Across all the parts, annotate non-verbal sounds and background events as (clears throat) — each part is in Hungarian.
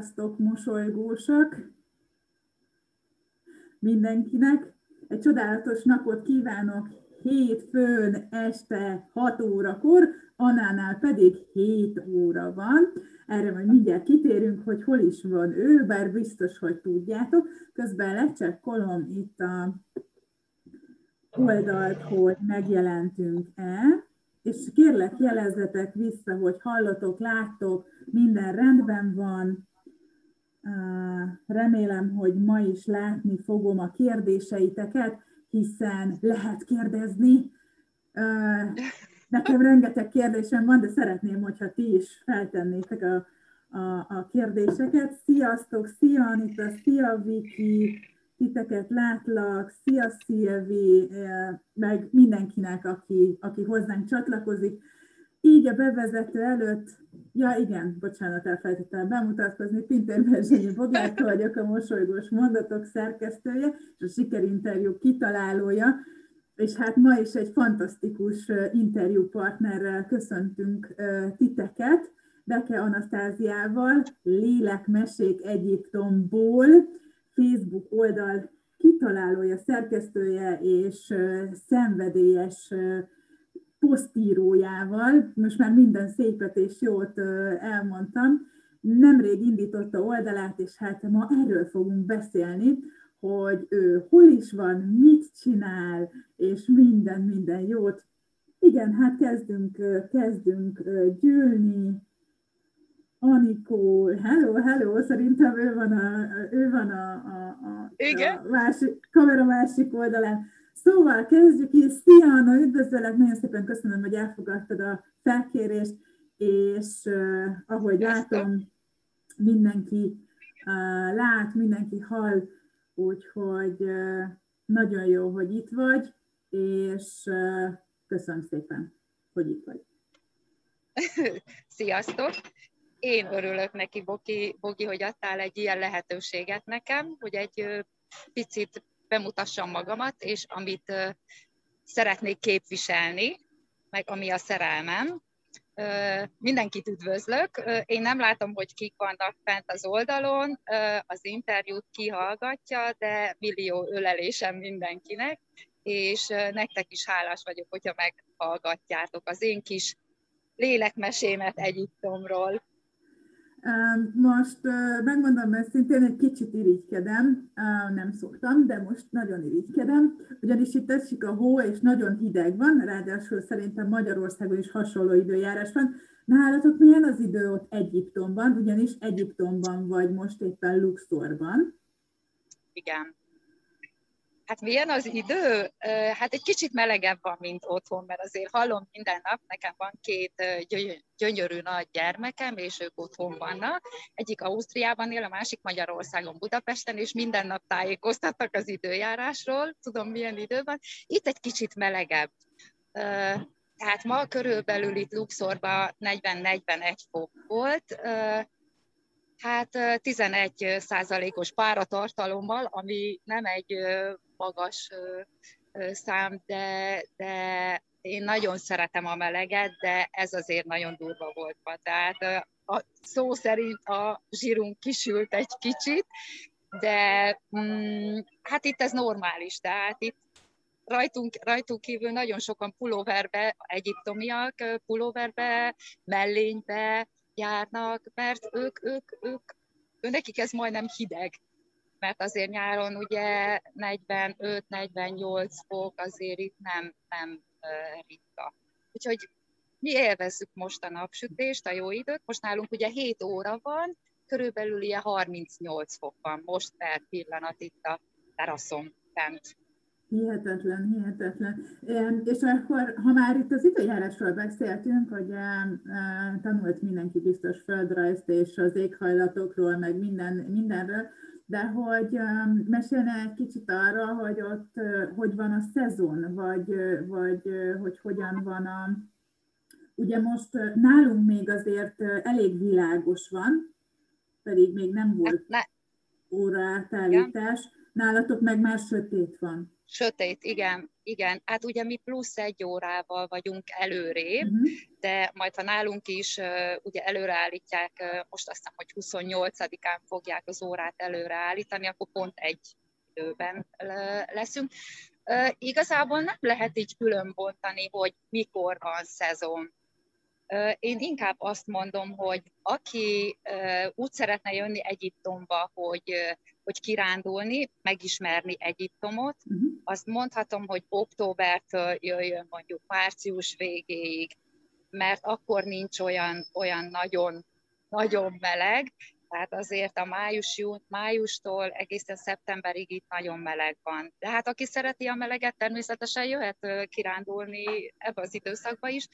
Sziasztok, mosolygósak! Mindenkinek egy csodálatos napot kívánok hétfőn este 6 órakor, Anánál pedig 7 óra van. Erre majd mindjárt kitérünk, hogy hol is van ő, bár biztos, hogy tudjátok. Közben lecsekkolom itt a oldalt, hogy megjelentünk-e, és kérlek jelezzetek vissza, hogy hallatok, láttok, minden rendben van. Remélem, hogy ma is látni fogom a kérdéseiteket, hiszen lehet kérdezni. Nekem rengeteg kérdésem van, de szeretném, hogyha ti is feltennétek a, a, a kérdéseket. Sziasztok, szia Anita, szia Viki, titeket látlak, szia Szilvi, meg mindenkinek, aki, aki hozzánk csatlakozik. Így a bevezető előtt, ja igen, bocsánat, elfelejtettem bemutatkozni, Pintér Berzsényi Bogárka vagyok, a Mosolygós Mondatok szerkesztője, és a sikerinterjú kitalálója, és hát ma is egy fantasztikus interjúpartnerrel köszöntünk titeket, Beke Anasztáziával, Lélekmesék Egyiptomból, Facebook oldal kitalálója, szerkesztője és szenvedélyes posztírójával, most már minden szépet és jót elmondtam, nemrég indította oldalát, és hát ma erről fogunk beszélni, hogy ő hol is van, mit csinál, és minden, minden jót. Igen, hát kezdünk, kezdünk gyűlni, Anikó, hello, hello, szerintem ő van a, ő van a, a, a, Igen? a másik, kamera másik oldalán. Szóval kezdjük is. Szia, Anna, üdvözöllek, nagyon szépen köszönöm, hogy elfogadtad a felkérést, és uh, ahogy látom, mindenki uh, lát, mindenki hall, úgyhogy uh, nagyon jó, hogy itt vagy, és uh, köszönöm szépen, hogy itt vagy. (laughs) Sziasztok! Én örülök neki, Bogi, Bogi, hogy adtál egy ilyen lehetőséget nekem, hogy egy picit bemutassam magamat, és amit szeretnék képviselni, meg ami a szerelmem. Mindenkit üdvözlök. Én nem látom, hogy kik vannak fent az oldalon, az interjút kihallgatja, de millió ölelésem mindenkinek, és nektek is hálás vagyok, hogyha meghallgatjátok az én kis lélekmesémet Egyiptomról. Most megmondom őszintén, egy kicsit irigykedem, nem szoktam, de most nagyon irigykedem, ugyanis itt esik a hó, és nagyon hideg van, ráadásul szerintem Magyarországon is hasonló időjárás van. Nálatok milyen az idő ott Egyiptomban, ugyanis Egyiptomban vagy most éppen Luxorban. Igen. Hát milyen az idő? Hát egy kicsit melegebb van, mint otthon, mert azért hallom minden nap, nekem van két gyönyörű nagy gyermekem, és ők otthon vannak. Egyik Ausztriában él, a másik Magyarországon, Budapesten, és minden nap tájékoztattak az időjárásról, tudom milyen idő van. Itt egy kicsit melegebb. Tehát ma körülbelül itt Luxorban 40-41 fok volt, hát 11 százalékos páratartalommal, ami nem egy magas szám, de, de én nagyon szeretem a meleget, de ez azért nagyon durva volt. Tehát a szó szerint a zsírunk kisült egy kicsit, de mm, hát itt ez normális, tehát itt rajtunk, rajtunk kívül nagyon sokan pulóverbe, egyiptomiak pulóverbe, mellénybe járnak, mert ők, ők, ők, ők nekik ez majdnem hideg, mert azért nyáron ugye 45-48 fok azért itt nem, nem ritka. Úgyhogy mi élvezzük most a napsütést, a jó időt. Most nálunk ugye 7 óra van, körülbelül ilyen 38 fok van most per pillanat itt a teraszon fent. Hihetetlen, hihetetlen. És akkor, ha már itt az időjárásról beszéltünk, hogy tanult mindenki biztos földrajzt és az éghajlatokról, meg minden, mindenről, de hogy mesélne egy kicsit arra, hogy ott hogy van a szezon, vagy, vagy hogy hogyan van a... Ugye most nálunk még azért elég világos van, pedig még nem volt óraátállítás, Nálatok meg már sötét van. Sötét, igen, igen. Hát ugye mi plusz egy órával vagyunk előrébb, uh-huh. de majd ha nálunk is ugye előreállítják, most azt hiszem, hogy 28-án fogják az órát előreállítani, akkor pont egy időben leszünk. Igazából nem lehet így különbontani, hogy mikor van szezon. Én inkább azt mondom, hogy aki úgy szeretne jönni Egyiptomba, hogy, hogy kirándulni, megismerni Egyiptomot, uh-huh. azt mondhatom, hogy októbertől jöjjön mondjuk március végéig, mert akkor nincs olyan, olyan nagyon, nagyon meleg, tehát azért a május, májustól egészen szeptemberig itt nagyon meleg van. De hát aki szereti a meleget, természetesen jöhet kirándulni ebbe az időszakba is,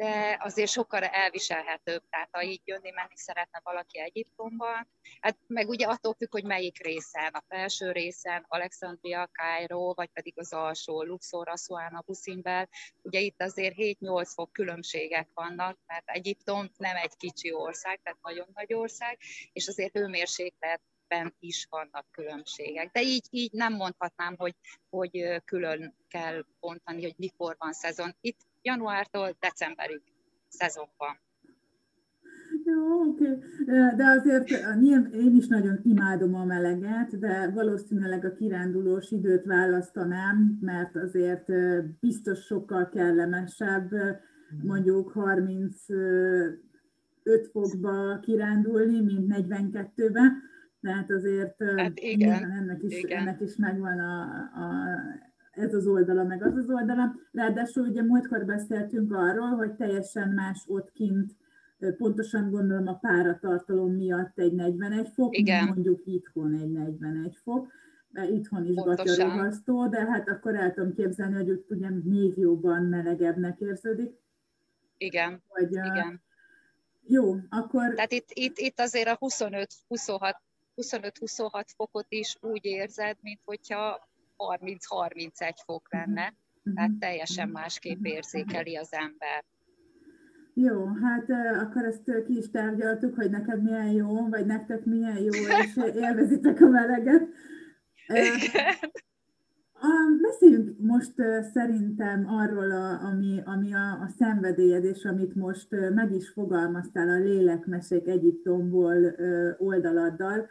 de azért sokkal elviselhetőbb. Tehát ha így jönni-menni szeretne valaki Egyiptomban, hát meg ugye attól függ, hogy melyik részen, a felső részen, Alexandria, Cairo, vagy pedig az alsó, Luxor, Asuán, Buszimbel, ugye itt azért 7-8 fok különbségek vannak, mert Egyiptom nem egy kicsi ország, tehát nagyon nagy ország, és azért hőmérséklet is vannak különbségek. De így, így nem mondhatnám, hogy, hogy külön kell bontani, hogy mikor van szezon. Itt januártól decemberig szezonban. Jó, oké. Okay. De azért nyilván én is nagyon imádom a meleget, de valószínűleg a kirándulós időt választanám, mert azért biztos sokkal kellemesebb mondjuk 35 fokba kirándulni, mint 42-be. Tehát azért hát igen, ennek, is, igen. ennek is megvan a, a ez az oldala, meg az az oldala. Ráadásul ugye múltkor beszéltünk arról, hogy teljesen más ott kint, pontosan gondolom a páratartalom miatt egy 41 fok, Igen. mondjuk itthon egy 41 fok, mert itthon is gatyarohasztó, de hát akkor el tudom képzelni, hogy ott ugye még jobban melegebbnek érződik. Igen, Vagy, igen. Jó, akkor... Tehát itt, itt, itt azért a 25-26 25-26 fokot is úgy érzed, mint hogyha 30-31 fok lenne, mhm. tehát teljesen másképp érzékeli az ember. Jó, hát akkor ezt ki is tárgyaltuk, hogy neked milyen jó, vagy nektek milyen jó, és (laughs) élvezitek a meleget. Beszéljünk most szerintem arról, a, ami, ami a, a szenvedélyed, és amit most meg is fogalmaztál a Lélekmesék Egyiptomból oldaladdal,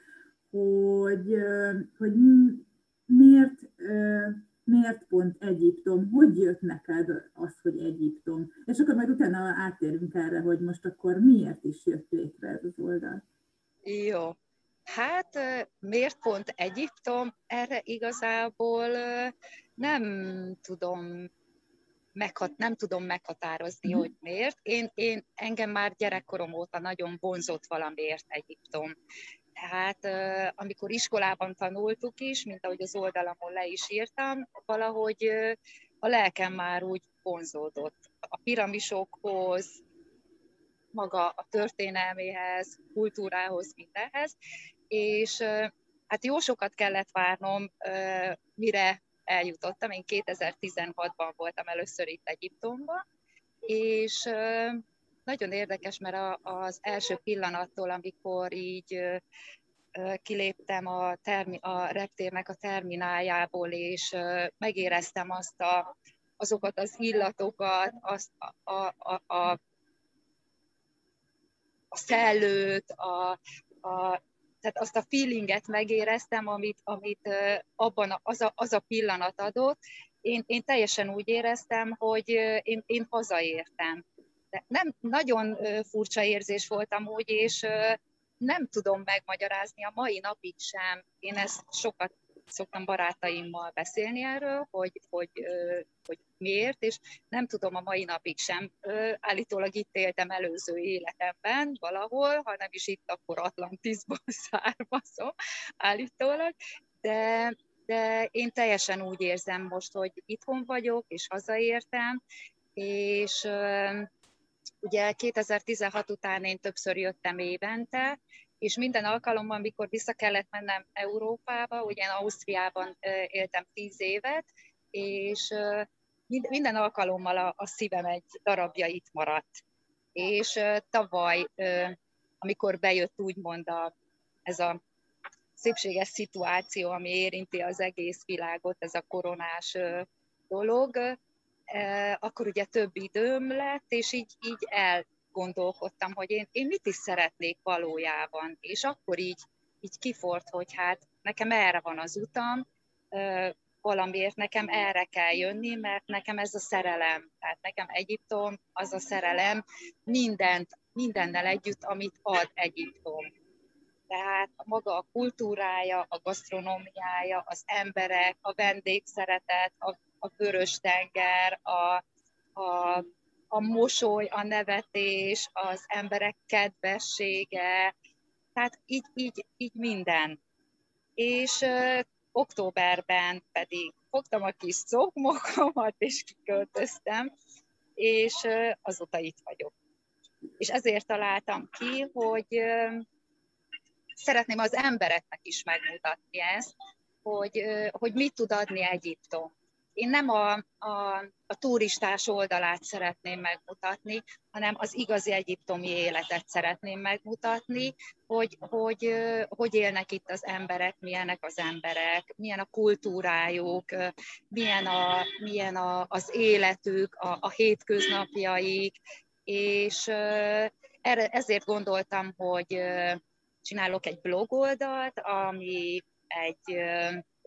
hogy, hogy miért, miért pont Egyiptom? Hogy jött neked az, hogy Egyiptom? És akkor majd utána átérünk erre, hogy most akkor miért is jött létre ez az oldal. Jó. Hát miért pont Egyiptom? Erre igazából nem tudom meghat, nem tudom meghatározni, mm. hogy miért. Én, én engem már gyerekkorom óta nagyon vonzott valamiért Egyiptom. Tehát amikor iskolában tanultuk is, mint ahogy az oldalamon le is írtam, valahogy a lelkem már úgy vonzódott a piramisokhoz, maga a történelméhez, kultúrához, mindenhez, és hát jó sokat kellett várnom, mire eljutottam. Én 2016-ban voltam először itt Egyiptomban, és nagyon érdekes, mert az első pillanattól, amikor így kiléptem a, termi, a reptérnek a termináljából, és megéreztem azt a, azokat az illatokat, azt a, a, a, a, a szellőt, a, a, tehát azt a feelinget megéreztem, amit, amit abban az a, az a pillanat adott. Én, én teljesen úgy éreztem, hogy én, én hazaértem. De nem nagyon furcsa érzés voltam úgy, és nem tudom megmagyarázni a mai napig sem. Én ezt sokat szoktam barátaimmal beszélni erről, hogy, hogy, hogy miért, és nem tudom a mai napig sem. Állítólag itt éltem előző életemben valahol, ha nem is itt, akkor Atlantisból (laughs) származom állítólag, de, de én teljesen úgy érzem most, hogy itthon vagyok, és hazaértem, és Ugye 2016 után én többször jöttem évente, és minden alkalommal, amikor vissza kellett mennem Európába, ugye Ausztriában éltem tíz évet, és minden alkalommal a, a szívem egy darabja itt maradt. És tavaly, amikor bejött úgymond a, ez a szépséges szituáció, ami érinti az egész világot, ez a koronás dolog, akkor ugye több időm lett, és így, így elgondolkodtam, hogy én, én mit is szeretnék valójában. És akkor így, így kifort, hogy hát nekem erre van az utam, valamiért nekem erre kell jönni, mert nekem ez a szerelem. Tehát nekem Egyiptom az a szerelem mindent, mindennel együtt, amit ad Egyiptom. Tehát a maga a kultúrája, a gasztronómiája, az emberek, a vendégszeretet, a, a vörös tenger, a, a, a mosoly, a nevetés, az emberek kedvessége, tehát így, így, így minden. És ö, októberben pedig fogtam a kis szokmokomat, és kiköltöztem, és ö, azóta itt vagyok. És ezért találtam ki, hogy ö, szeretném az embereknek is megmutatni ezt, hogy, hogy mit tud adni Egyiptom. Én nem a, a, a turistás oldalát szeretném megmutatni, hanem az igazi egyiptomi életet szeretném megmutatni, hogy hogy, hogy élnek itt az emberek, milyenek az emberek, milyen a kultúrájuk, milyen, a, milyen a, az életük, a, a hétköznapjaik, és erre, ezért gondoltam, hogy csinálok egy blogoldalt, ami egy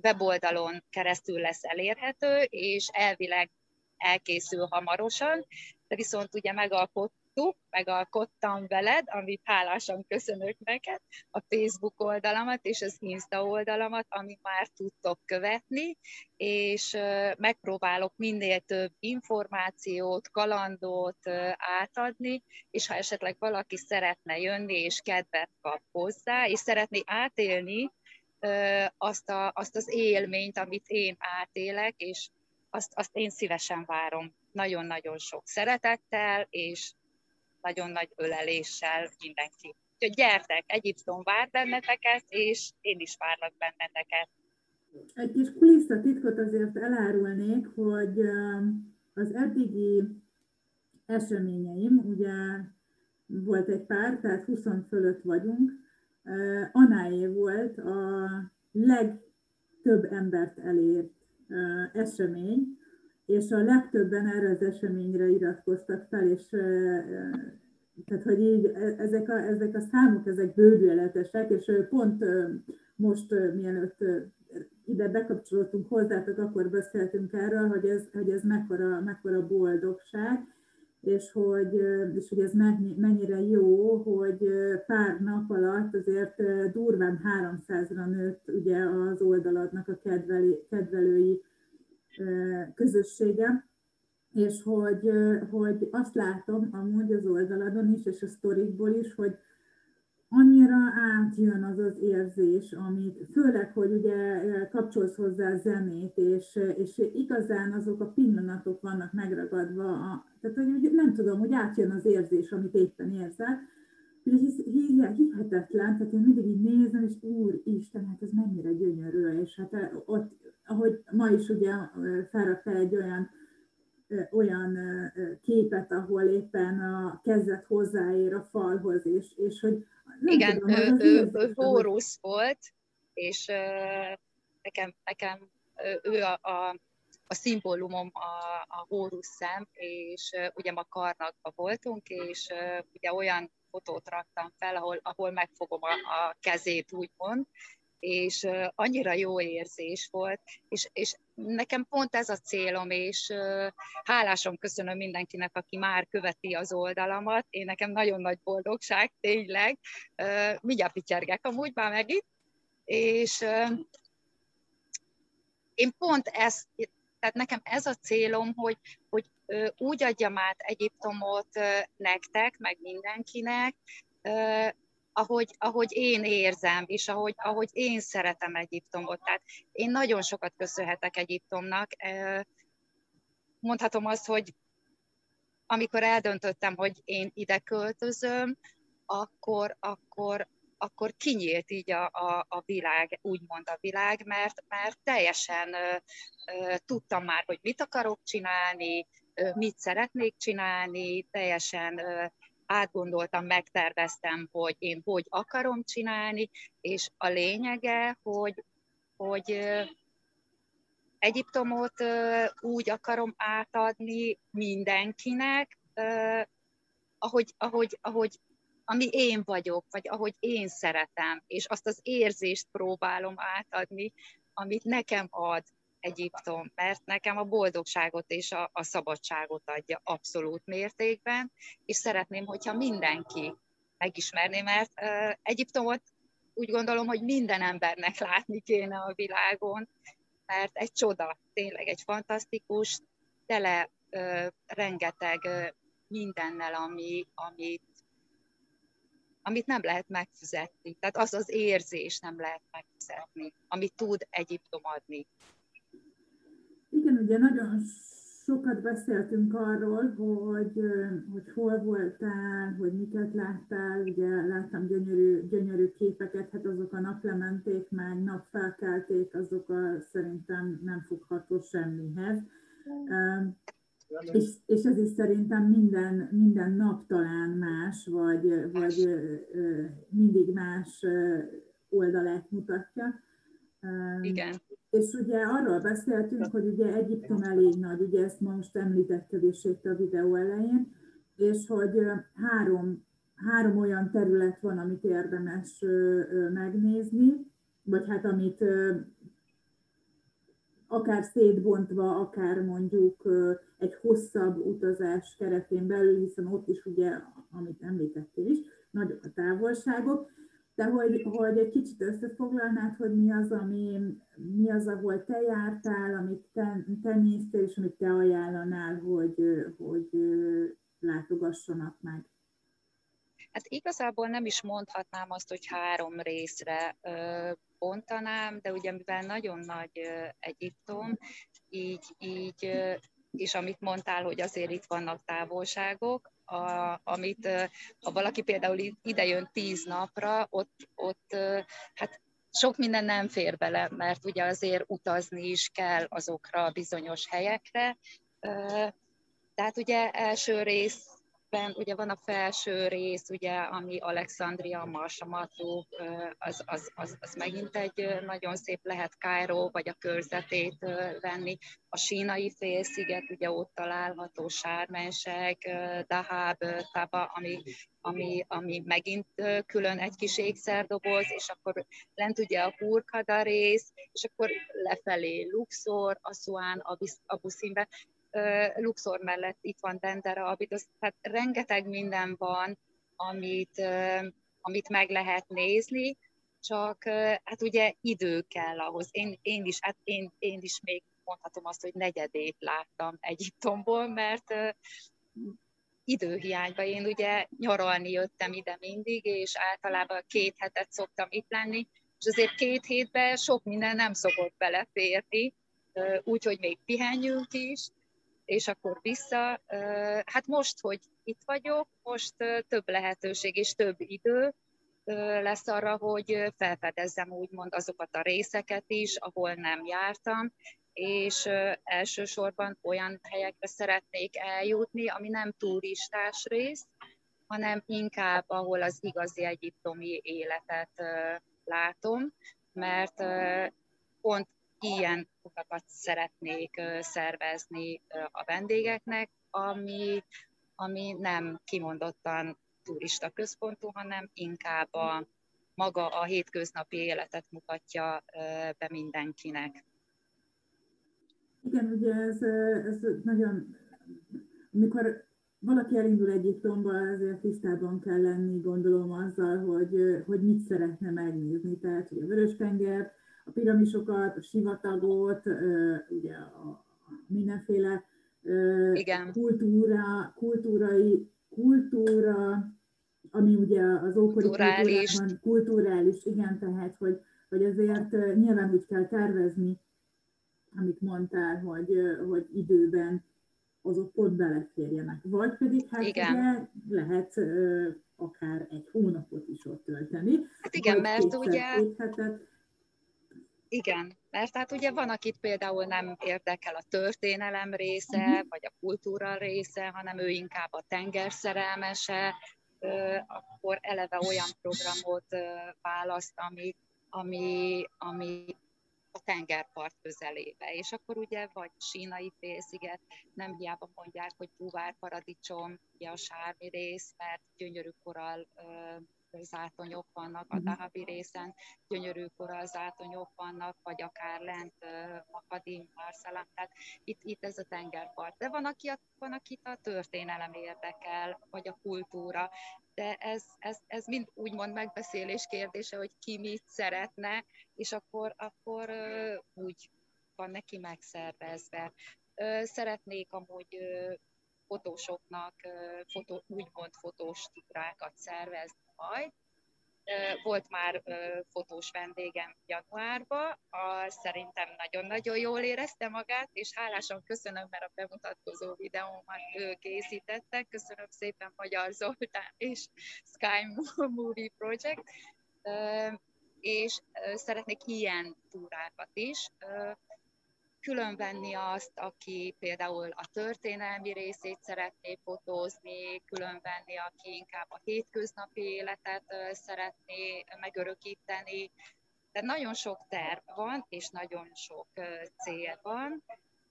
weboldalon keresztül lesz elérhető, és elvileg elkészül hamarosan, de viszont ugye megalkott megalkottuk, megalkottam veled, amit hálásan köszönök neked, a Facebook oldalamat és az Insta oldalamat, amit már tudtok követni, és megpróbálok minél több információt, kalandot átadni, és ha esetleg valaki szeretne jönni, és kedvet kap hozzá, és szeretné átélni azt, a, azt az élményt, amit én átélek, és azt, azt én szívesen várom nagyon-nagyon sok szeretettel, és nagyon nagy öleléssel mindenki. Úgyhogy gyertek, Egyiptom vár benneteket, és én is várlak benneteket. Egy kis kulisszatitkot azért elárulnék, hogy az eddigi eseményeim, ugye volt egy pár, tehát 20 fölött vagyunk, Anáé volt a legtöbb embert elért esemény, és a legtöbben erre az eseményre iratkoztak fel, és tehát, hogy így e, ezek a, ezek a számok, ezek bődületesek, és pont most, mielőtt ide bekapcsolódtunk hozzátok, akkor beszéltünk erről, hogy ez, hogy ez mekkora, mekkora boldogság, és hogy, és hogy ez mennyire jó, hogy pár nap alatt azért durván 300-ra nőtt ugye az oldaladnak a kedveli, kedvelői közössége, és hogy, hogy azt látom amúgy az oldaladon is, és a sztorikból is, hogy annyira átjön az az érzés, amit főleg, hogy ugye kapcsolsz hozzá zenét, és, és igazán azok a pillanatok vannak megragadva, a, tehát hogy nem tudom, hogy átjön az érzés, amit éppen érzel, hihetetlen, tehát én mindig így nézem, és Úristen, hát ez mennyire gyönyörű, és hát ott, ahogy ma is ugye felraktál egy olyan olyan képet, ahol éppen a kezet hozzáér a falhoz, és, és hogy Igen, tudom, ő, ő, ő Hórusz volt, és nekem, nekem ő a, a, a szimbólumom a, a Hórusz szem, és ugye ma Karnakban voltunk, és ugye olyan fotót raktam fel, ahol, ahol megfogom a, a kezét, úgymond, és annyira jó érzés volt, és, és nekem pont ez a célom, és hálásom köszönöm mindenkinek, aki már követi az oldalamat, én nekem nagyon nagy boldogság, tényleg, mindjárt pityergek amúgy már megint, és én pont ezt, tehát nekem ez a célom, hogy, hogy úgy adjam át Egyiptomot nektek, meg mindenkinek, ahogy, ahogy én érzem, és ahogy, ahogy én szeretem Egyiptomot. Tehát én nagyon sokat köszönhetek Egyiptomnak. Mondhatom azt, hogy amikor eldöntöttem, hogy én ide költözöm, akkor, akkor, akkor kinyílt így a, a, a világ, úgymond a világ, mert, mert teljesen ö, ö, tudtam már, hogy mit akarok csinálni, ö, mit szeretnék csinálni, teljesen ö, átgondoltam, megterveztem, hogy én hogy akarom csinálni, és a lényege, hogy, hogy Egyiptomot úgy akarom átadni mindenkinek, ahogy, ahogy, ahogy ami én vagyok, vagy ahogy én szeretem, és azt az érzést próbálom átadni, amit nekem ad Egyiptom, mert nekem a boldogságot és a, a szabadságot adja abszolút mértékben, és szeretném, hogyha mindenki megismerné, mert uh, Egyiptomot úgy gondolom, hogy minden embernek látni kéne a világon, mert egy csoda, tényleg egy fantasztikus, tele uh, rengeteg uh, mindennel, ami, amit, amit nem lehet megfizetni. Tehát az az érzés nem lehet megfizetni, amit tud Egyiptom adni. Igen, ugye nagyon sokat beszéltünk arról, hogy, hogy hol voltál, hogy miket láttál, ugye láttam gyönyörű, gyönyörű képeket, hát azok a naplementék, meg napfelkelték, azok a, szerintem nem fogható semmihez. És, és ez is szerintem minden, minden nap talán más, vagy, vagy mindig más oldalát mutatja. Igen. És ugye arról beszéltünk, hogy ugye Egyiptom elég nagy, ugye ezt most említetted is itt a videó elején, és hogy három, három olyan terület van, amit érdemes megnézni, vagy hát amit akár szétbontva, akár mondjuk egy hosszabb utazás keretén belül, hiszen ott is ugye, amit említettél is, nagyok a távolságok, de hogy, hogy egy kicsit összefoglalnád, hogy mi az, ami, mi az, ahol te jártál, amit te, te néztél, és amit te ajánlanál, hogy, hogy látogassanak meg. Hát igazából nem is mondhatnám azt, hogy három részre bontanám, de ugye mivel nagyon nagy Egyiptom, így, így és amit mondtál, hogy azért itt vannak távolságok, a, amit ha valaki például ide jön tíz napra, ott, ott hát sok minden nem fér bele, mert ugye azért utazni is kell azokra a bizonyos helyekre. Tehát ugye első rész ebben ugye van a felső rész, ugye, ami Alexandria, Marsamatú, az, az, az, az megint egy nagyon szép lehet Cairo, vagy a körzetét venni. A sínai félsziget, ugye ott található Sármenseg, Dahab, Taba, ami, ami, ami megint külön egy kis ékszerdoboz, és akkor lent ugye a Hurkada rész, és akkor lefelé Luxor, Asuán, Abu Simbel, Luxor mellett itt van Dendera, Abydos, tehát rengeteg minden van, amit, amit meg lehet nézni, csak hát ugye idő kell ahhoz. Én, én is, hát én, én is még mondhatom azt, hogy negyedét láttam Egyiptomból, mert időhiányban én ugye nyaralni jöttem ide mindig, és általában két hetet szoktam itt lenni, és azért két hétben sok minden nem szokott beleférni, úgyhogy még pihenjünk is, és akkor vissza. Hát most, hogy itt vagyok, most több lehetőség és több idő lesz arra, hogy felfedezzem úgymond azokat a részeket is, ahol nem jártam, és elsősorban olyan helyekre szeretnék eljutni, ami nem turistás rész, hanem inkább, ahol az igazi egyiptomi életet látom, mert pont ilyen utakat szeretnék szervezni a vendégeknek, ami, ami nem kimondottan turista központú, hanem inkább a, maga a hétköznapi életet mutatja be mindenkinek. Igen, ugye ez, ez nagyon, amikor valaki elindul Egyiptomba, ezért tisztában kell lenni, gondolom azzal, hogy, hogy mit szeretne megnézni. Tehát, hogy a Vörös-tenger, a piramisokat, a sivatagot, ugye a mindenféle Igen. kultúra, kultúrai, kultúra, ami ugye az ókori kulturális. kultúrában kulturális, igen, tehát, hogy, hogy ezért nyilván úgy kell tervezni, amit mondtál, hogy, hogy időben azok ott beleférjenek. Vagy pedig hát igen. ugye lehet akár egy hónapot is ott tölteni. Hát igen, mert ugye... Hetet, igen, mert hát ugye van, akit például nem érdekel a történelem része, uh-huh. vagy a kultúra része, hanem ő inkább a tengerszerelmese, akkor eleve olyan programot választ, ami, ami, ami a tengerpart közelébe. És akkor ugye vagy sínai félsziget, nem hiába mondják, hogy búvár paradicsom, ugye a sármi rész, mert gyönyörű korall zátonyok vannak a Dahabi mhm. részen, gyönyörű korallzátonyok vannak, vagy akár lent Makadim, Marsalam, tehát itt, itt ez a tengerpart. De van, aki, van, akit a történelem érdekel, vagy a kultúra, de ez, ez, ez mind úgymond megbeszélés kérdése, hogy ki mit szeretne, és akkor, akkor úgy van neki megszervezve. Szeretnék amúgy fotósoknak fotó, úgymond fotós túrákat szervezni majd. Volt már fotós vendégem januárban, a, szerintem nagyon-nagyon jól érezte magát, és hálásan köszönöm, mert a bemutatkozó videómat ő készítette. Köszönöm szépen Magyar Zoltán és Sky Movie Project, és szeretnék ilyen túrákat is különvenni azt, aki például a történelmi részét szeretné fotózni, különvenni, aki inkább a hétköznapi életet szeretné megörökíteni. De nagyon sok terv van, és nagyon sok cél van,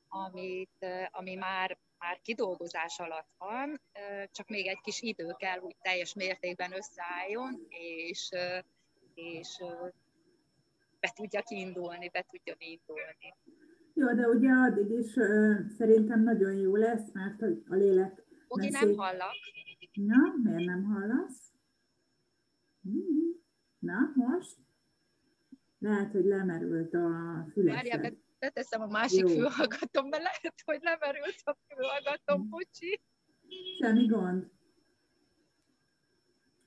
amit, ami már, már kidolgozás alatt van, csak még egy kis idő kell, hogy teljes mértékben összeálljon, és, és be tudjak indulni, be tudjon indulni. Jó, de ugye addig is uh, szerintem nagyon jó lesz, mert a lélek... Ogi, nem hallak. Na, miért nem hallasz? Hmm. Na, most? Lehet, hogy lemerült a fülesed. Várjál, beteszem a másik jó. fülhallgatom, mert lehet, hogy lemerült a fülhallgatom, bocsi. Semmi gond.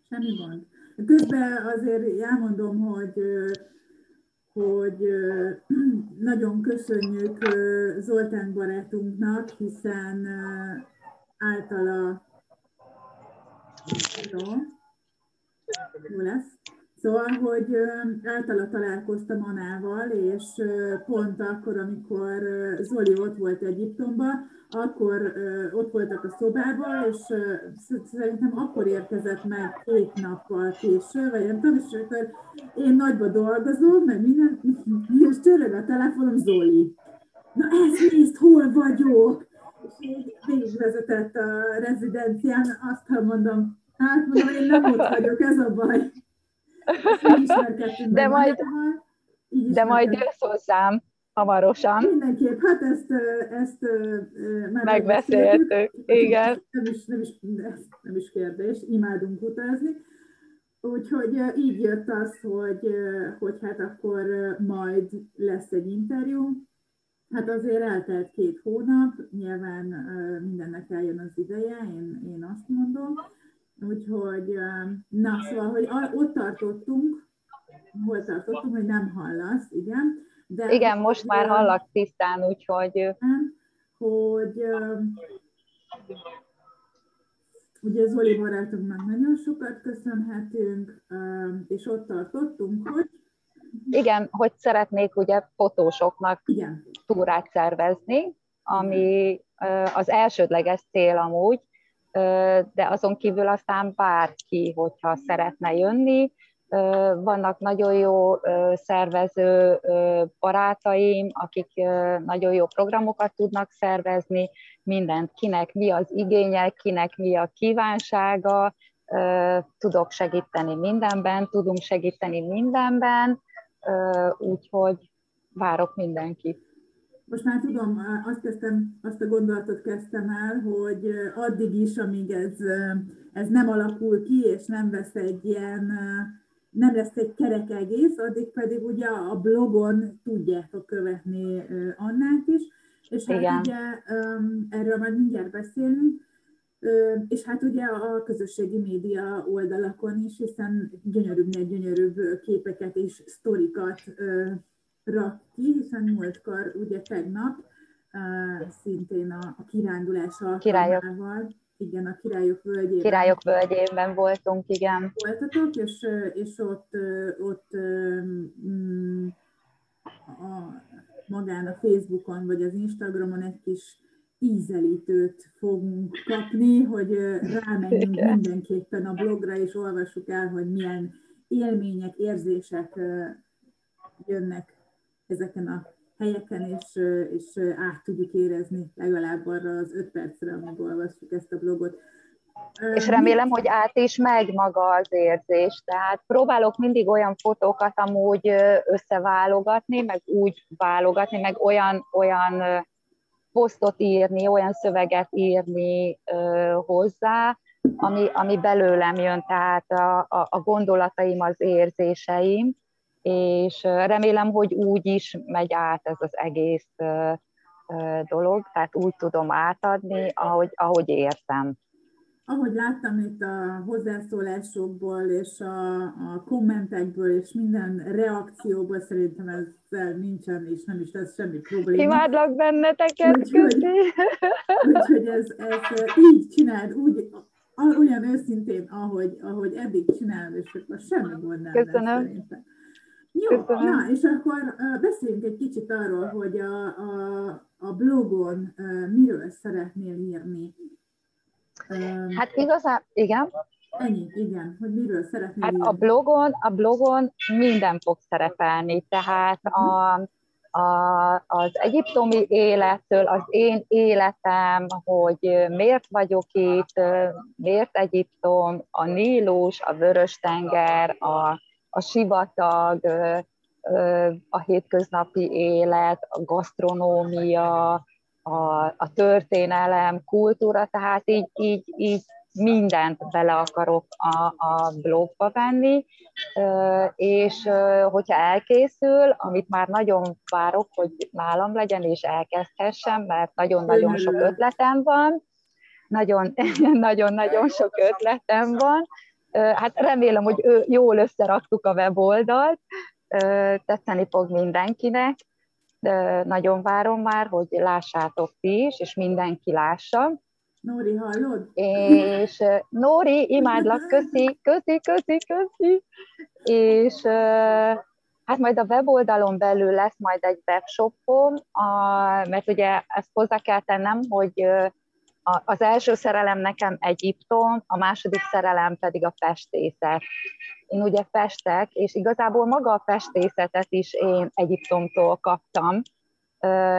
Semmi gond. Közben azért elmondom, hogy hogy (clears throat) nagyon köszönjük Zoltán barátunknak, hiszen általa jó, jó lesz. Szóval, hogy általa találkoztam Anával, és pont akkor, amikor Zoli ott volt Egyiptomban, akkor ott voltak a szobában, és szerintem akkor érkezett meg két nappal később, vagy nem tudom, és akkor én nagyba dolgozom, meg minden, (laughs) és csörög a telefonom Zoli. Na ez nézd, hol vagyok! És így végigvezetett a rezidencián, azt mondom, hát mondom, én nem ott vagyok, ez a baj. De majd, de majd jössz hozzám hamarosan. Mindenképp, hát ezt, ezt már megbeszéltük. Igen. Nem is, nem, is, nem is kérdés, imádunk utazni. Úgyhogy így jött az, hogy, hogy hát akkor majd lesz egy interjú. Hát azért eltelt két hónap, nyilván mindennek eljön az ideje, én, én azt mondom. Úgyhogy, na, szóval, hogy ott tartottunk, hol tartottunk, hogy nem hallasz, igen. De igen, most már hallak tisztán, úgyhogy... Hogy ugye Zoli barátunknak nagyon sokat köszönhetünk, és ott tartottunk, hogy igen, hogy szeretnék ugye fotósoknak Igen. túrát szervezni, ami az elsődleges cél amúgy, de azon kívül aztán bárki, hogyha szeretne jönni, vannak nagyon jó szervező barátaim, akik nagyon jó programokat tudnak szervezni, mindent, kinek mi az igénye, kinek mi a kívánsága, tudok segíteni mindenben, tudunk segíteni mindenben, úgyhogy várok mindenkit. Most már tudom, azt, kezdtem, azt a gondolatot kezdtem el, hogy addig is, amíg ez, ez nem alakul ki, és nem vesz egy ilyen, nem lesz egy kerek egész, addig pedig ugye a blogon tudjátok követni Annát is, és hát Igen. ugye erről majd mindjárt beszélünk, és hát ugye a közösségi média oldalakon is, hiszen gyönyörűbbnél gyönyörűbb képeket és sztorikat rak ki, hiszen múltkor, ugye tegnap, uh, szintén a, a kirándulás alkalmával, igen, a Királyok völgyében. Királyok völgyében voltunk, igen. Voltatok, és, és ott, ott um, a, magán a Facebookon vagy az Instagramon egy kis ízelítőt fogunk kapni, hogy rámenjünk mindenképpen a blogra, és olvassuk el, hogy milyen élmények, érzések jönnek ezeken a helyeken, és, és át tudjuk érezni legalább arra az öt percre, amíg olvassuk ezt a blogot. És remélem, hogy át is megy maga az érzés. Tehát próbálok mindig olyan fotókat amúgy összeválogatni, meg úgy válogatni, meg olyan, olyan posztot írni, olyan szöveget írni hozzá, ami, ami belőlem jön, tehát a, a, a gondolataim, az érzéseim, és remélem, hogy úgy is megy át ez az egész dolog, tehát úgy tudom átadni, ahogy, ahogy értem. Ahogy láttam itt a hozzászólásokból és a, a kommentekből és minden reakcióból, szerintem ezzel nincsen és nem is lesz semmi probléma. Imádlak benneteket, úgyhogy, úgyhogy ez, ez így csináld, úgy, olyan őszintén, ahogy, ahogy eddig csinálod, és akkor semmi gond nem Köszönöm. lesz szerintem. Jó, Köszönöm. na, és akkor beszéljünk egy kicsit arról, hogy a, a, a blogon miről szeretnél írni. Hát igazán, igen. Ennyi, igen, hogy miről szeretnél hát írni. A blogon, a blogon minden fog szerepelni, tehát a, a, az egyiptomi élettől, az én életem, hogy miért vagyok itt, miért Egyiptom, a Nílus, a Vörös-tenger, a, a sivatag, a hétköznapi élet, a gasztronómia, a, a történelem, kultúra, tehát így, így, így mindent bele akarok a, a blogba venni, és hogyha elkészül, amit már nagyon várok, hogy nálam legyen, és elkezdhessem, mert nagyon-nagyon sok ötletem van, (laughs) nagyon-nagyon sok ötletem van, hát remélem, hogy jól összeraktuk a weboldalt, tetszeni fog mindenkinek, de nagyon várom már, hogy lássátok ti is, és mindenki lássa. Nóri, hallod? És Nóri, imádlak, köszi, köszi, köszi, köszi. És hát majd a weboldalon belül lesz majd egy webshopom, mert ugye ezt hozzá kell tennem, hogy az első szerelem nekem Egyiptom, a második szerelem pedig a festészet. Én ugye festek, és igazából maga a festészetet is én Egyiptomtól kaptam.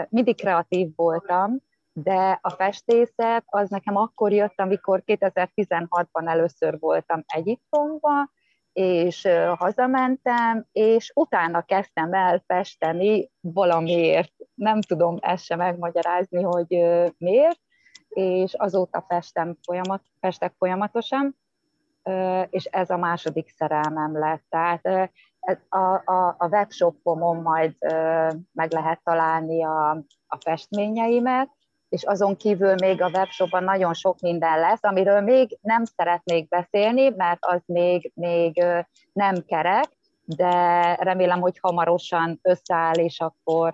Mindig kreatív voltam, de a festészet az nekem akkor jött, amikor 2016-ban először voltam Egyiptomban, és hazamentem, és utána kezdtem el festeni valamiért. Nem tudom ezt sem megmagyarázni, hogy miért, és azóta festem folyamat, festek folyamatosan, és ez a második szerelmem lett. Tehát a, a, a webshopomon majd meg lehet találni a, a festményeimet, és azon kívül még a webshopban nagyon sok minden lesz, amiről még nem szeretnék beszélni, mert az még, még nem kerek, de remélem, hogy hamarosan összeáll, és akkor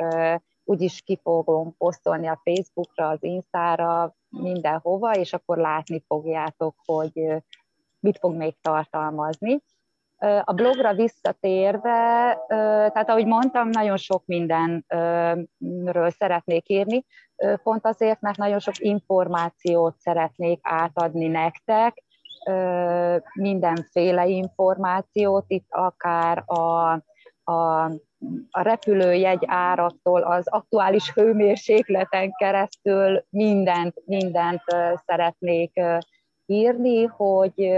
úgyis ki fogom posztolni a Facebookra, az Instára, mindenhova, és akkor látni fogjátok, hogy mit fog még tartalmazni. A blogra visszatérve, tehát ahogy mondtam, nagyon sok mindenről szeretnék írni, pont azért, mert nagyon sok információt szeretnék átadni nektek, mindenféle információt, itt akár a, a, a repülőjegy árattól az aktuális hőmérsékleten keresztül mindent, mindent szeretnék írni, hogy,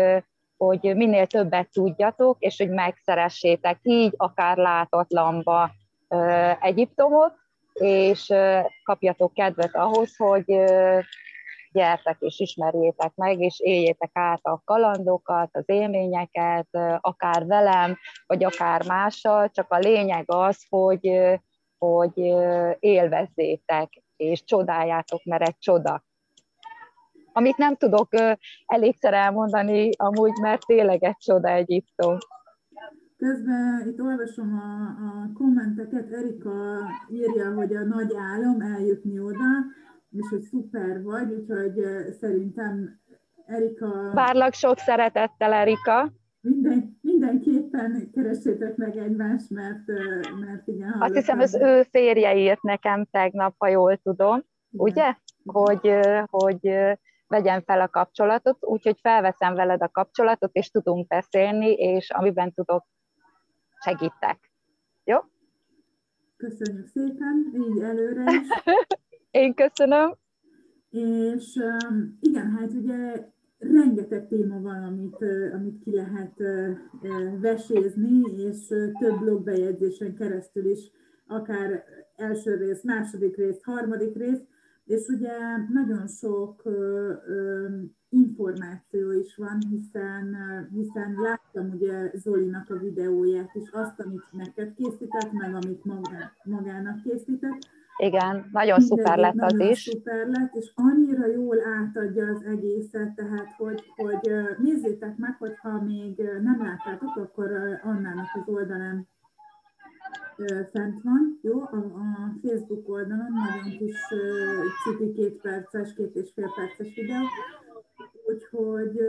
hogy minél többet tudjatok, és hogy megszeressétek így akár látatlanba Egyiptomot, és kapjatok kedvet ahhoz, hogy gyertek és ismerjétek meg, és éljétek át a kalandokat, az élményeket, akár velem, vagy akár mással, csak a lényeg az, hogy, hogy élvezzétek, és csodáljátok, mert egy csoda. Amit nem tudok elégszer elmondani, amúgy, mert tényleg egy csoda Egyiptom. Közben itt olvasom a, a kommenteket, Erika írja, hogy a nagy álom eljutni oda, és hogy szuper vagy, úgyhogy szerintem Erika... Várlak sok szeretettel, Erika. Minden, mindenképpen keressétek meg egymást, mert, mert igen... Azt hiszem, az ő férje írt nekem tegnap, ha jól tudom. ugye? Hogy, hogy vegyen fel a kapcsolatot, úgyhogy felveszem veled a kapcsolatot, és tudunk beszélni, és amiben tudok, segítek. Jó? Köszönjük szépen, így előre is. (laughs) Én köszönöm. És igen, hát ugye rengeteg téma van, amit, amit ki lehet vesézni, és több blogbejegyzésen keresztül is, akár első rész, második rész, harmadik rész, és ugye nagyon sok információ is van, hiszen, hiszen láttam ugye Zolinak a videóját is, azt, amit neked készített, meg amit magának készített, igen, nagyon szuper lett az nagyon is. szuper lett, és annyira jól átadja az egészet, tehát hogy, hogy nézzétek meg, hogyha még nem láttátok, akkor Annának az oldalán fent van, jó? A, a Facebook oldalon nagyon kis cipi két perces, két és fél perces videó, úgyhogy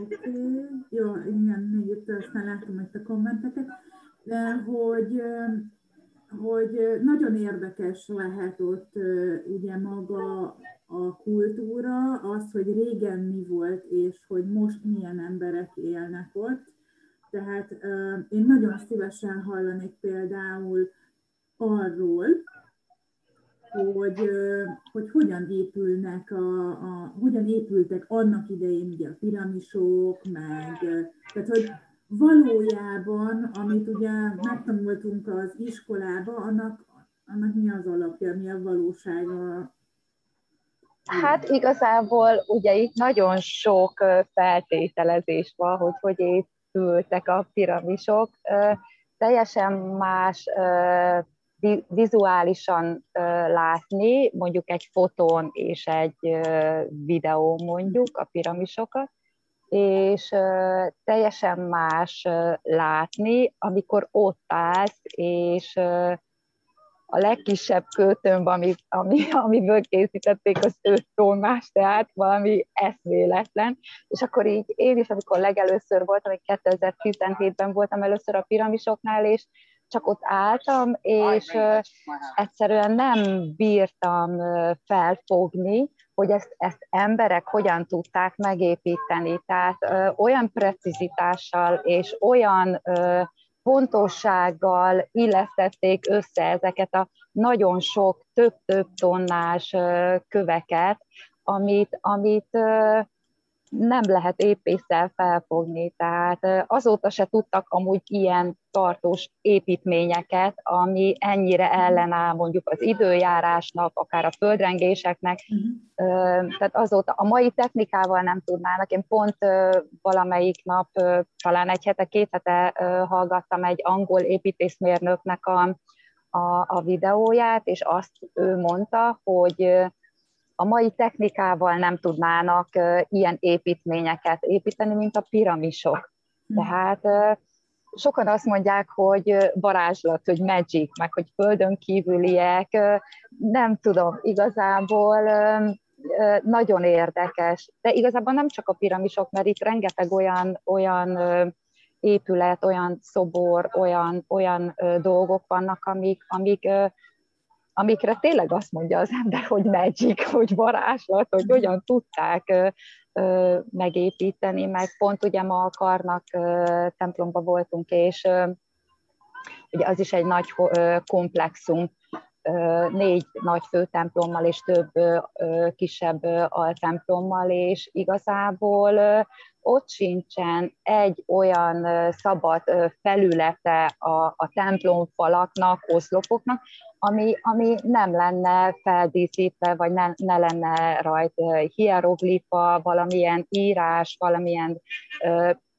Oké, okay. jó, igen, még itt aztán látom ezt a kommenteket, de hogy hogy nagyon érdekes lehet ott ugye maga a kultúra, az, hogy régen mi volt, és hogy most milyen emberek élnek ott. Tehát én nagyon szívesen hallanék például arról, hogy, hogy hogyan épülnek a, a, hogyan épültek annak idején ugye a piramisok, meg tehát hogy valójában, amit ugye megtanultunk az iskolába, annak, annak mi az alapja, mi a valósága? Hát igazából ugye itt nagyon sok feltételezés van, hogy hogy épültek a piramisok. Teljesen más vizuálisan látni, mondjuk egy fotón és egy videó mondjuk a piramisokat, és teljesen más látni, amikor ott állsz, és a legkisebb költömb, ami, ami, amiből készítették, az öt tonnás, tehát valami eszméletlen. És akkor így én is, amikor legelőször voltam, 2017-ben voltam először a piramisoknál, és csak ott álltam, és egyszerűen nem bírtam felfogni, hogy ezt, ezt emberek hogyan tudták megépíteni. Tehát ö, olyan precizitással és olyan ö, pontossággal illesztették össze ezeket a nagyon sok, több-több tonnás ö, köveket, amit, amit ö, nem lehet épésszel felfogni, tehát azóta se tudtak amúgy ilyen tartós építményeket, ami ennyire ellenáll mondjuk az időjárásnak, akár a földrengéseknek, uh-huh. tehát azóta a mai technikával nem tudnának. Én pont valamelyik nap, talán egy hete, két hete hallgattam egy angol építészmérnöknek a, a, a videóját, és azt ő mondta, hogy a mai technikával nem tudnának ilyen építményeket építeni, mint a piramisok. Hm. Tehát sokan azt mondják, hogy varázslat, hogy magic, meg hogy földön kívüliek, nem tudom, igazából nagyon érdekes. De igazából nem csak a piramisok, mert itt rengeteg olyan, olyan épület, olyan szobor, olyan, olyan dolgok vannak, amik, amik amikre tényleg azt mondja az ember, hogy magic, hogy varázslat, hogy hogyan tudták megépíteni, meg pont ugye ma a Karnak templomba voltunk, és ugye az is egy nagy komplexum, négy nagy főtemplommal és több kisebb altemplommal, és igazából ott sincsen egy olyan szabad felülete a, a templomfalaknak, oszlopoknak, ami, ami nem lenne feldíszítve, vagy ne, ne lenne rajta hieroglifa, valamilyen írás, valamilyen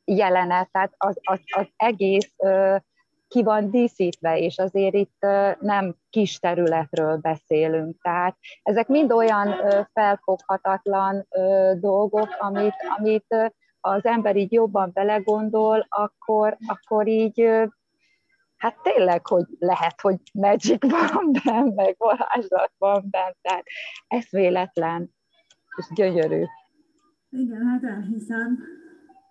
jelenet, tehát az, az, az egész ki van díszítve, és azért itt nem kis területről beszélünk. Tehát ezek mind olyan felfoghatatlan dolgok, amit, amit az ember így jobban belegondol, akkor, akkor így hát tényleg, hogy lehet, hogy magic van benne, meg varázslat van benne, tehát ez véletlen, és gyönyörű. Igen, hát elhiszem.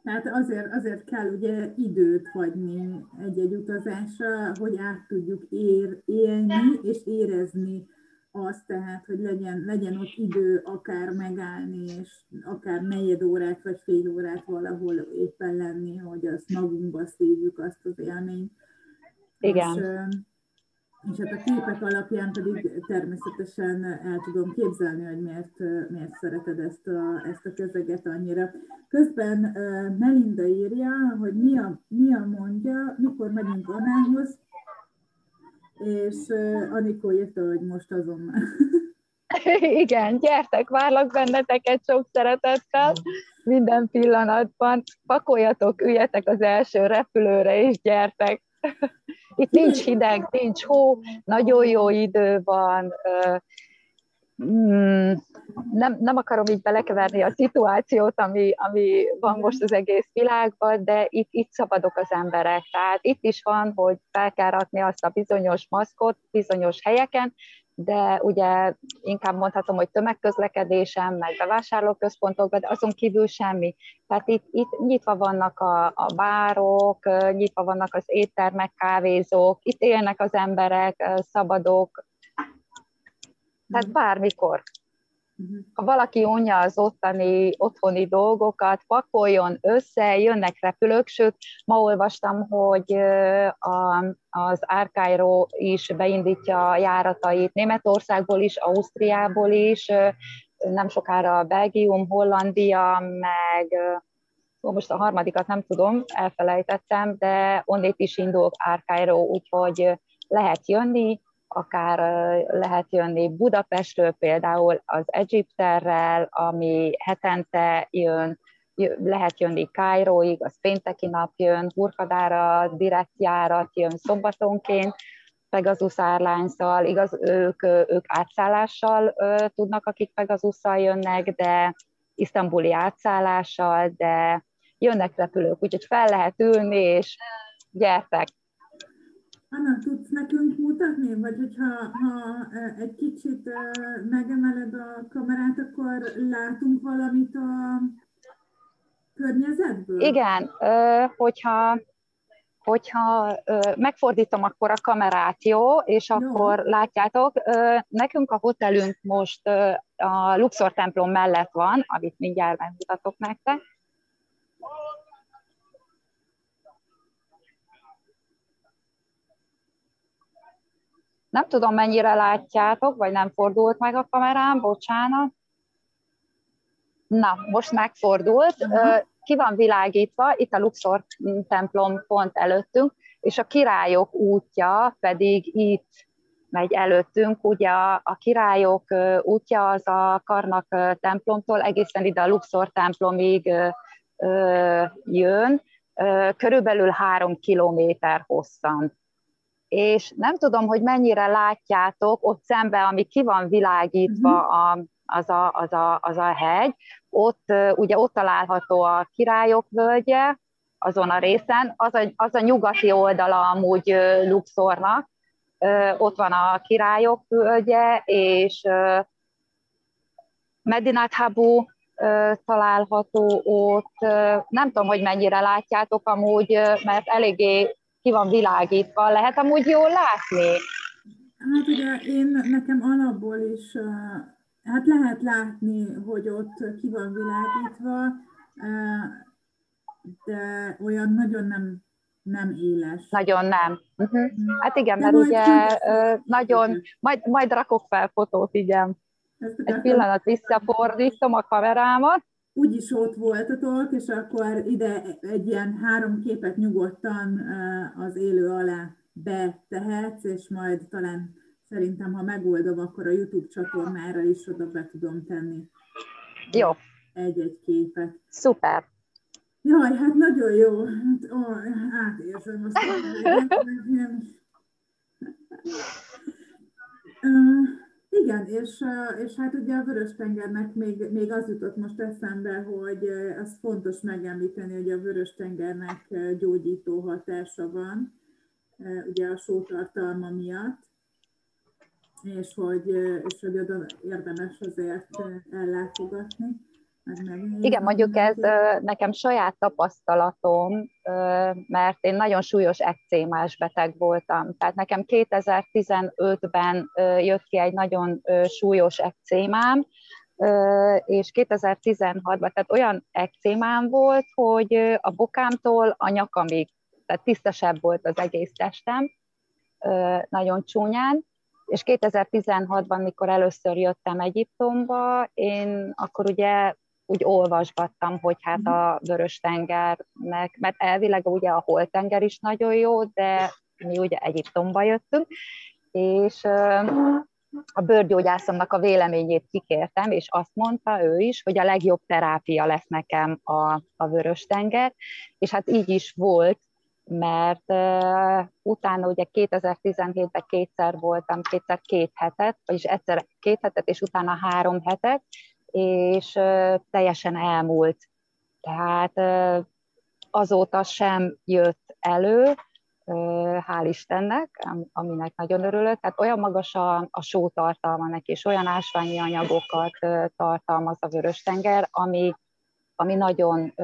Tehát azért, azért kell ugye időt hagyni egy-egy utazásra, hogy át tudjuk ér, élni és érezni azt, tehát, hogy legyen, legyen ott idő akár megállni, és akár negyed órát vagy fél órát valahol éppen lenni, hogy azt magunkba szívjuk azt az élményt. Igen. És, és hát a képek alapján pedig természetesen el tudom képzelni, hogy miért, miért szereted ezt a, ezt a közeget annyira. Közben Melinda írja, hogy mi a, mi a mondja, mikor megyünk Anához, és Anikó írta, hogy most azon (laughs) Igen, gyertek, várlak benneteket sok szeretettel minden pillanatban. Pakoljatok, üljetek az első repülőre, és gyertek. Itt nincs hideg, nincs hó, nagyon jó idő van, mm, nem, nem akarom így belekeverni a szituációt, ami, ami van most az egész világban, de itt, itt szabadok az emberek. Tehát itt is van, hogy fel kell rakni azt a bizonyos maszkot bizonyos helyeken, de ugye inkább mondhatom, hogy tömegközlekedésen, meg bevásárlóközpontokban, de azon kívül semmi. Tehát itt, itt nyitva vannak a, a bárok, nyitva vannak az éttermek, kávézók, itt élnek az emberek, szabadok, tehát bármikor. Ha valaki unja az ottani, otthoni dolgokat, pakoljon össze, jönnek repülők, sőt, ma olvastam, hogy a, az Árkájró is beindítja járatait Németországból is, Ausztriából is, nem sokára Belgium, Hollandia, meg most a harmadikat nem tudom, elfelejtettem, de onnét is indul Árkájró, úgyhogy lehet jönni, akár lehet jönni Budapestről például az Egyipterrel, ami hetente jön, lehet jönni Kairóig, az pénteki nap jön, Hurkadára direkt járat jön szombatonként, Pegasus airlines igaz, ők, ők átszállással tudnak, akik Pegasus-szal jönnek, de isztambuli átszállással, de jönnek repülők, úgyhogy fel lehet ülni, és gyertek, Anna, tudsz nekünk mutatni, vagy hogyha ha egy kicsit megemeled a kamerát, akkor látunk valamit a környezetből? Igen, hogyha hogyha megfordítom akkor a kamerát, jó? És akkor jó. látjátok, nekünk a hotelünk most a Luxor templom mellett van, amit mindjárt megmutatok nektek. Nem tudom, mennyire látjátok, vagy nem fordult meg a kamerám, bocsánat. Na, most megfordult. Uh-huh. Ki van világítva, itt a Luxor templom pont előttünk, és a királyok útja pedig itt megy előttünk. Ugye a, a királyok útja az a Karnak templomtól egészen ide a Luxor templomig jön, körülbelül három kilométer hosszan és nem tudom, hogy mennyire látjátok ott szembe, ami ki van világítva mhm. a, az, a, az, a, az a hegy, ott ugye ott található a Királyok völgye, azon a részen, az a, az a nyugati oldala amúgy Luxornak, ott van a Királyok völgye, és Medinat Habu található ott. Nem tudom, hogy mennyire látjátok amúgy, mert eléggé ki van világítva, lehet amúgy jól látni? Hát ugye én nekem alapból is, hát lehet látni, hogy ott ki van világítva, de olyan nagyon nem, nem éles. Nagyon nem. Uh-huh. Hát igen, de mert ugye nagyon, majd, majd rakok fel fotót, igen. Egy pillanat visszafordítom a kamerámat úgyis ott voltatok, és akkor ide egy ilyen három képet nyugodtan az élő alá betehetsz, és majd talán szerintem, ha megoldom, akkor a YouTube csatornára is oda be tudom tenni. Jó. Egy-egy képet. Szuper. Jaj, hát nagyon jó. Hát, ó, átérzem azt, (laughs) hogy (laughs) Igen, és, és hát ugye a Vörös-tengernek még, még az jutott most eszembe, hogy az fontos megemlíteni, hogy a Vörös-tengernek gyógyító hatása van, ugye a sótartalma miatt, és hogy, és hogy oda érdemes azért ellátogatni. Igen, mondjuk ez nekem saját tapasztalatom, mert én nagyon súlyos ekcémás beteg voltam. Tehát nekem 2015-ben jött ki egy nagyon súlyos ekcémám, és 2016-ban, tehát olyan ekcémám volt, hogy a bokámtól a nyakamig, tehát tisztesebb volt az egész testem, nagyon csúnyán, és 2016-ban, mikor először jöttem Egyiptomba, én akkor ugye úgy olvasgattam, hogy hát mhm. a Vörös-tengernek, mert elvileg ugye a Holtenger is nagyon jó, de mi ugye Egyiptomba jöttünk, és a bőrgyógyászomnak a véleményét kikértem, és azt mondta ő is, hogy a legjobb terápia lesz nekem a, a Vörös-tenger, és hát így is volt, mert uh, utána ugye 2017-ben kétszer voltam, kétszer két hetet, vagyis egyszer két hetet, és utána három hetet, és teljesen elmúlt. Tehát azóta sem jött elő, hál' Istennek, aminek nagyon örülök. Tehát olyan magas a, a sótartalma neki, és olyan ásványi anyagokat tartalmaz a vörös-tenger, ami, ami nagyon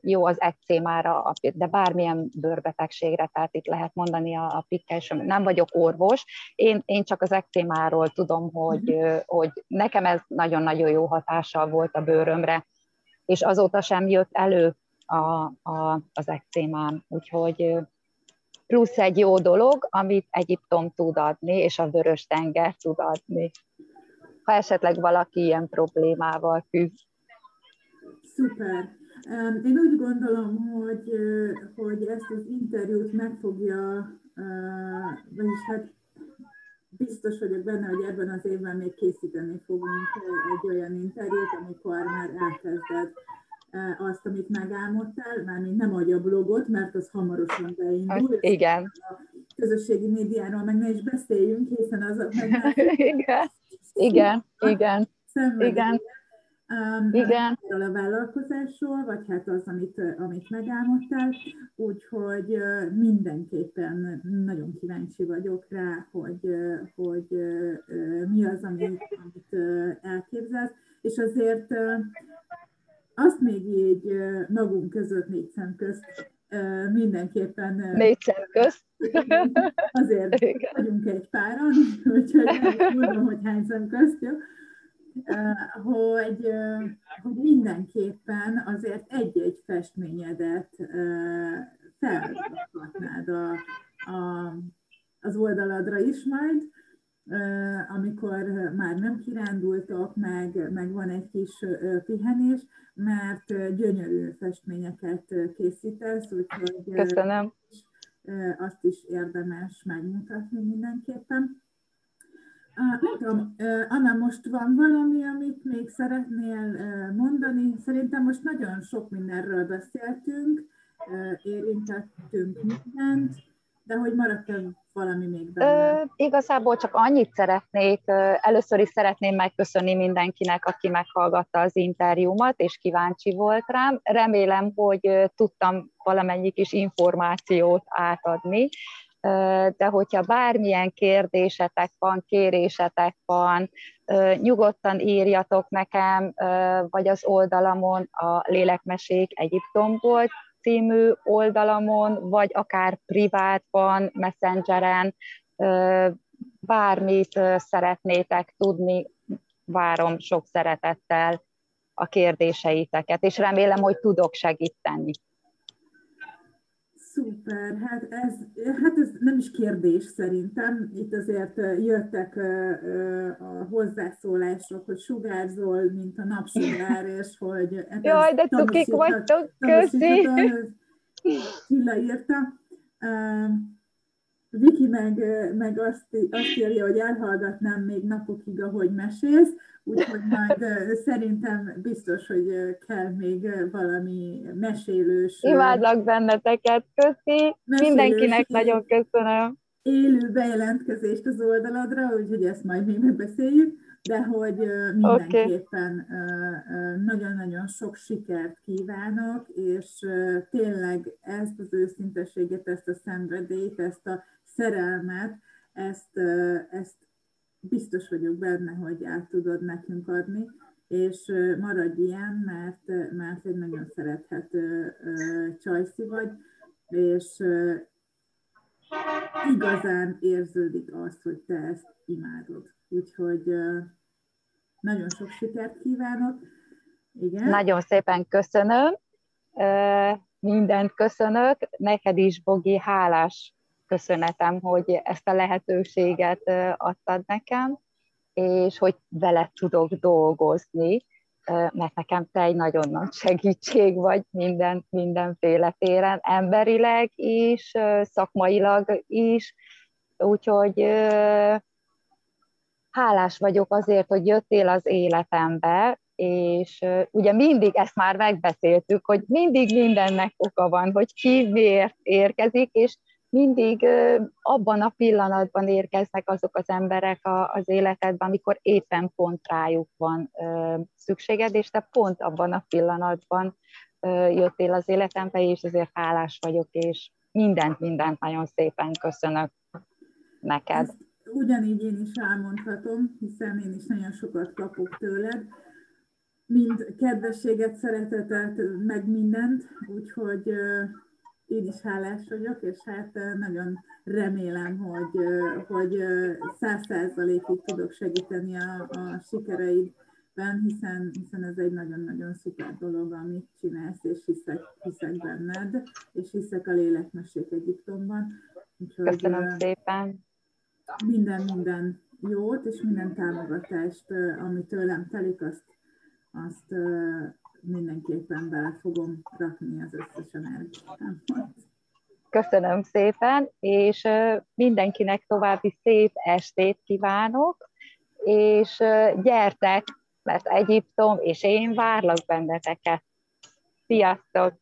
jó az ekcémára, de bármilyen bőrbetegségre, tehát itt lehet mondani a, a pikkel, nem vagyok orvos, én, én csak az ekcémáról tudom, hogy, mm-hmm. hogy nekem ez nagyon-nagyon jó hatással volt a bőrömre, és azóta sem jött elő a, a, az ekcémám, úgyhogy plusz egy jó dolog, amit Egyiptom tud adni, és a Vörös tenger tud adni. Ha esetleg valaki ilyen problémával küzd. Szuper. Én úgy gondolom, hogy, hogy ezt az interjút meg fogja, vagyis hát biztos vagyok benne, hogy ebben az évben még készíteni fogunk egy olyan interjút, amikor már elkezded azt, amit megálmodtál, mármint nem adja a blogot, mert az hamarosan beindul. Igen. A közösségi médiáról meg ne is beszéljünk, hiszen azok meg (laughs) (laughs) Igen, igen, igen. Igen. Igen. a vállalkozásról, vagy hát az, amit, amit megálmodtál, úgyhogy mindenképpen nagyon kíváncsi vagyok rá, hogy, hogy mi az, amit, amit elképzelsz, és azért azt még így magunk között négy szem közt mindenképpen... Négy szem közt? Azért Igen. vagyunk egy páran, úgyhogy tudom, hogy hány szem közt, jó? Hogy, hogy mindenképpen azért egy-egy festményedet felrakhatnád a, a, az oldaladra is majd, amikor már nem kirándultok, meg, meg van egy kis pihenés, mert gyönyörű festményeket készítesz, úgyhogy Köszönöm. azt is érdemes megmutatni mindenképpen. Nem tudom, Anna, most van valami, amit még szeretnél mondani? Szerintem most nagyon sok mindenről beszéltünk, érintettünk mindent, de hogy maradt-e valami még benne? Ö, igazából csak annyit szeretnék, először is szeretném megköszönni mindenkinek, aki meghallgatta az interjúmat, és kíváncsi volt rám. Remélem, hogy tudtam valamennyi kis információt átadni, de hogyha bármilyen kérdésetek van, kérésetek van, nyugodtan írjatok nekem, vagy az oldalamon a Lélekmesék Egyiptomból, című oldalamon, vagy akár privátban, messengeren, bármit szeretnétek tudni, várom sok szeretettel a kérdéseiteket, és remélem, hogy tudok segíteni. Szuper, hát ez, hát ez nem is kérdés szerintem. Itt azért jöttek a hozzászólások, hogy sugárzol, mint a napsugár, (laughs) és hogy... Hát Jaj, de tukik vagytok, köszi! Killa írta. Viki meg, meg azt, azt írja, hogy elhallgatnám még napokig, ahogy mesélsz, úgyhogy majd szerintem biztos, hogy kell még valami mesélős... Imádlak benneteket, köszi! Mindenkinek nagyon köszönöm! Élő bejelentkezést az oldaladra, úgyhogy ezt majd még megbeszéljük, de hogy mindenképpen okay. nagyon-nagyon sok sikert kívánok, és tényleg ezt az őszintességet, ezt a szenvedélyt, ezt a szerelmet, ezt, ezt biztos vagyok benne, hogy át tudod nekünk adni, és maradj ilyen, mert, mert egy nagyon szerethető csajszi vagy, és igazán érződik az, hogy te ezt imádod. Úgyhogy nagyon sok sikert kívánok. Igen. Nagyon szépen köszönöm. Mindent köszönök. Neked is, Bogi, hálás köszönetem, hogy ezt a lehetőséget adtad nekem, és hogy veled tudok dolgozni, mert nekem te egy nagyon nagy segítség vagy minden, mindenféle téren, emberileg is, szakmailag is, úgyhogy hálás vagyok azért, hogy jöttél az életembe, és ugye mindig ezt már megbeszéltük, hogy mindig mindennek oka van, hogy ki miért érkezik, és mindig abban a pillanatban érkeznek azok az emberek az életedben, amikor éppen pont rájuk van szükséged, és te pont abban a pillanatban jöttél az életembe, és ezért hálás vagyok, és mindent, mindent nagyon szépen köszönök neked. Ezt ugyanígy én is elmondhatom, hiszen én is nagyon sokat kapok tőled, mind kedvességet, szeretetet, meg mindent, úgyhogy én is hálás vagyok, és hát nagyon remélem, hogy, hogy száz százalékig tudok segíteni a, a sikereidben, hiszen, hiszen ez egy nagyon-nagyon szuper dolog, amit csinálsz, és hiszek, hiszek benned, és hiszek a lélekmesék Egyiptomban. Úgyhogy, Köszönöm szépen! Minden, minden jót, és minden támogatást, ami tőlem telik, azt, azt mindenképpen bele fogom rakni az összes energiámat. Köszönöm szépen, és mindenkinek további szép estét kívánok, és gyertek, mert Egyiptom, és én várlak benneteket. Sziasztok!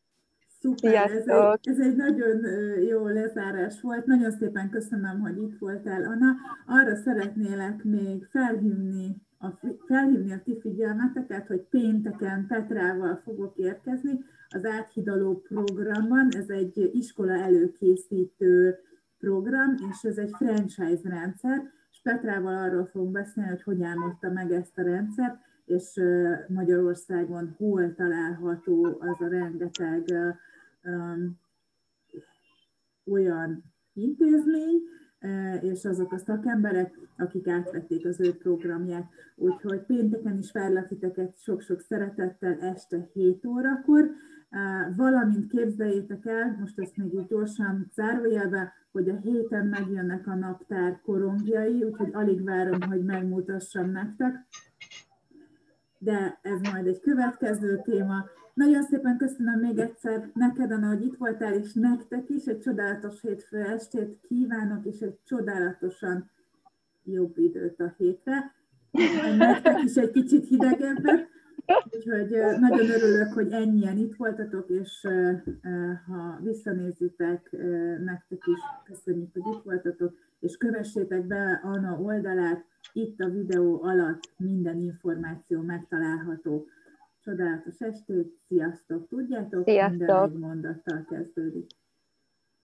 Szuper, ez egy, ez egy nagyon jó lezárás volt. Nagyon szépen köszönöm, hogy itt voltál, Anna. Arra szeretnélek még felhívni a, felhívni a ti figyelmeteket, hogy pénteken Petrával fogok érkezni az áthidaló programban. Ez egy iskola előkészítő program, és ez egy franchise rendszer, és Petrával arról fogunk beszélni, hogy hogy álmodta meg ezt a rendszert, és Magyarországon hol található az a rengeteg um, olyan intézmény, és azok a szakemberek, akik átvették az ő programját. Úgyhogy pénteken is várlak sok-sok szeretettel este 7 órakor, valamint képzeljétek el, most ezt még így gyorsan zárójelbe, hogy a héten megjönnek a naptár korongjai, úgyhogy alig várom, hogy megmutassam nektek. De ez majd egy következő téma. Nagyon szépen köszönöm még egyszer neked, Anna, hogy itt voltál, és nektek is egy csodálatos hétfő estét kívánok, és egy csodálatosan jobb időt a hétre. Nektek is egy kicsit hidegebbet, úgyhogy nagyon örülök, hogy ennyien itt voltatok, és ha visszanézitek, nektek is köszönjük, hogy itt voltatok, és kövessétek be Anna oldalát, itt a videó alatt minden információ megtalálható. Csodálatos estét, sziasztok! Tudjátok, sziasztok. minden egy mondattal kezdődik.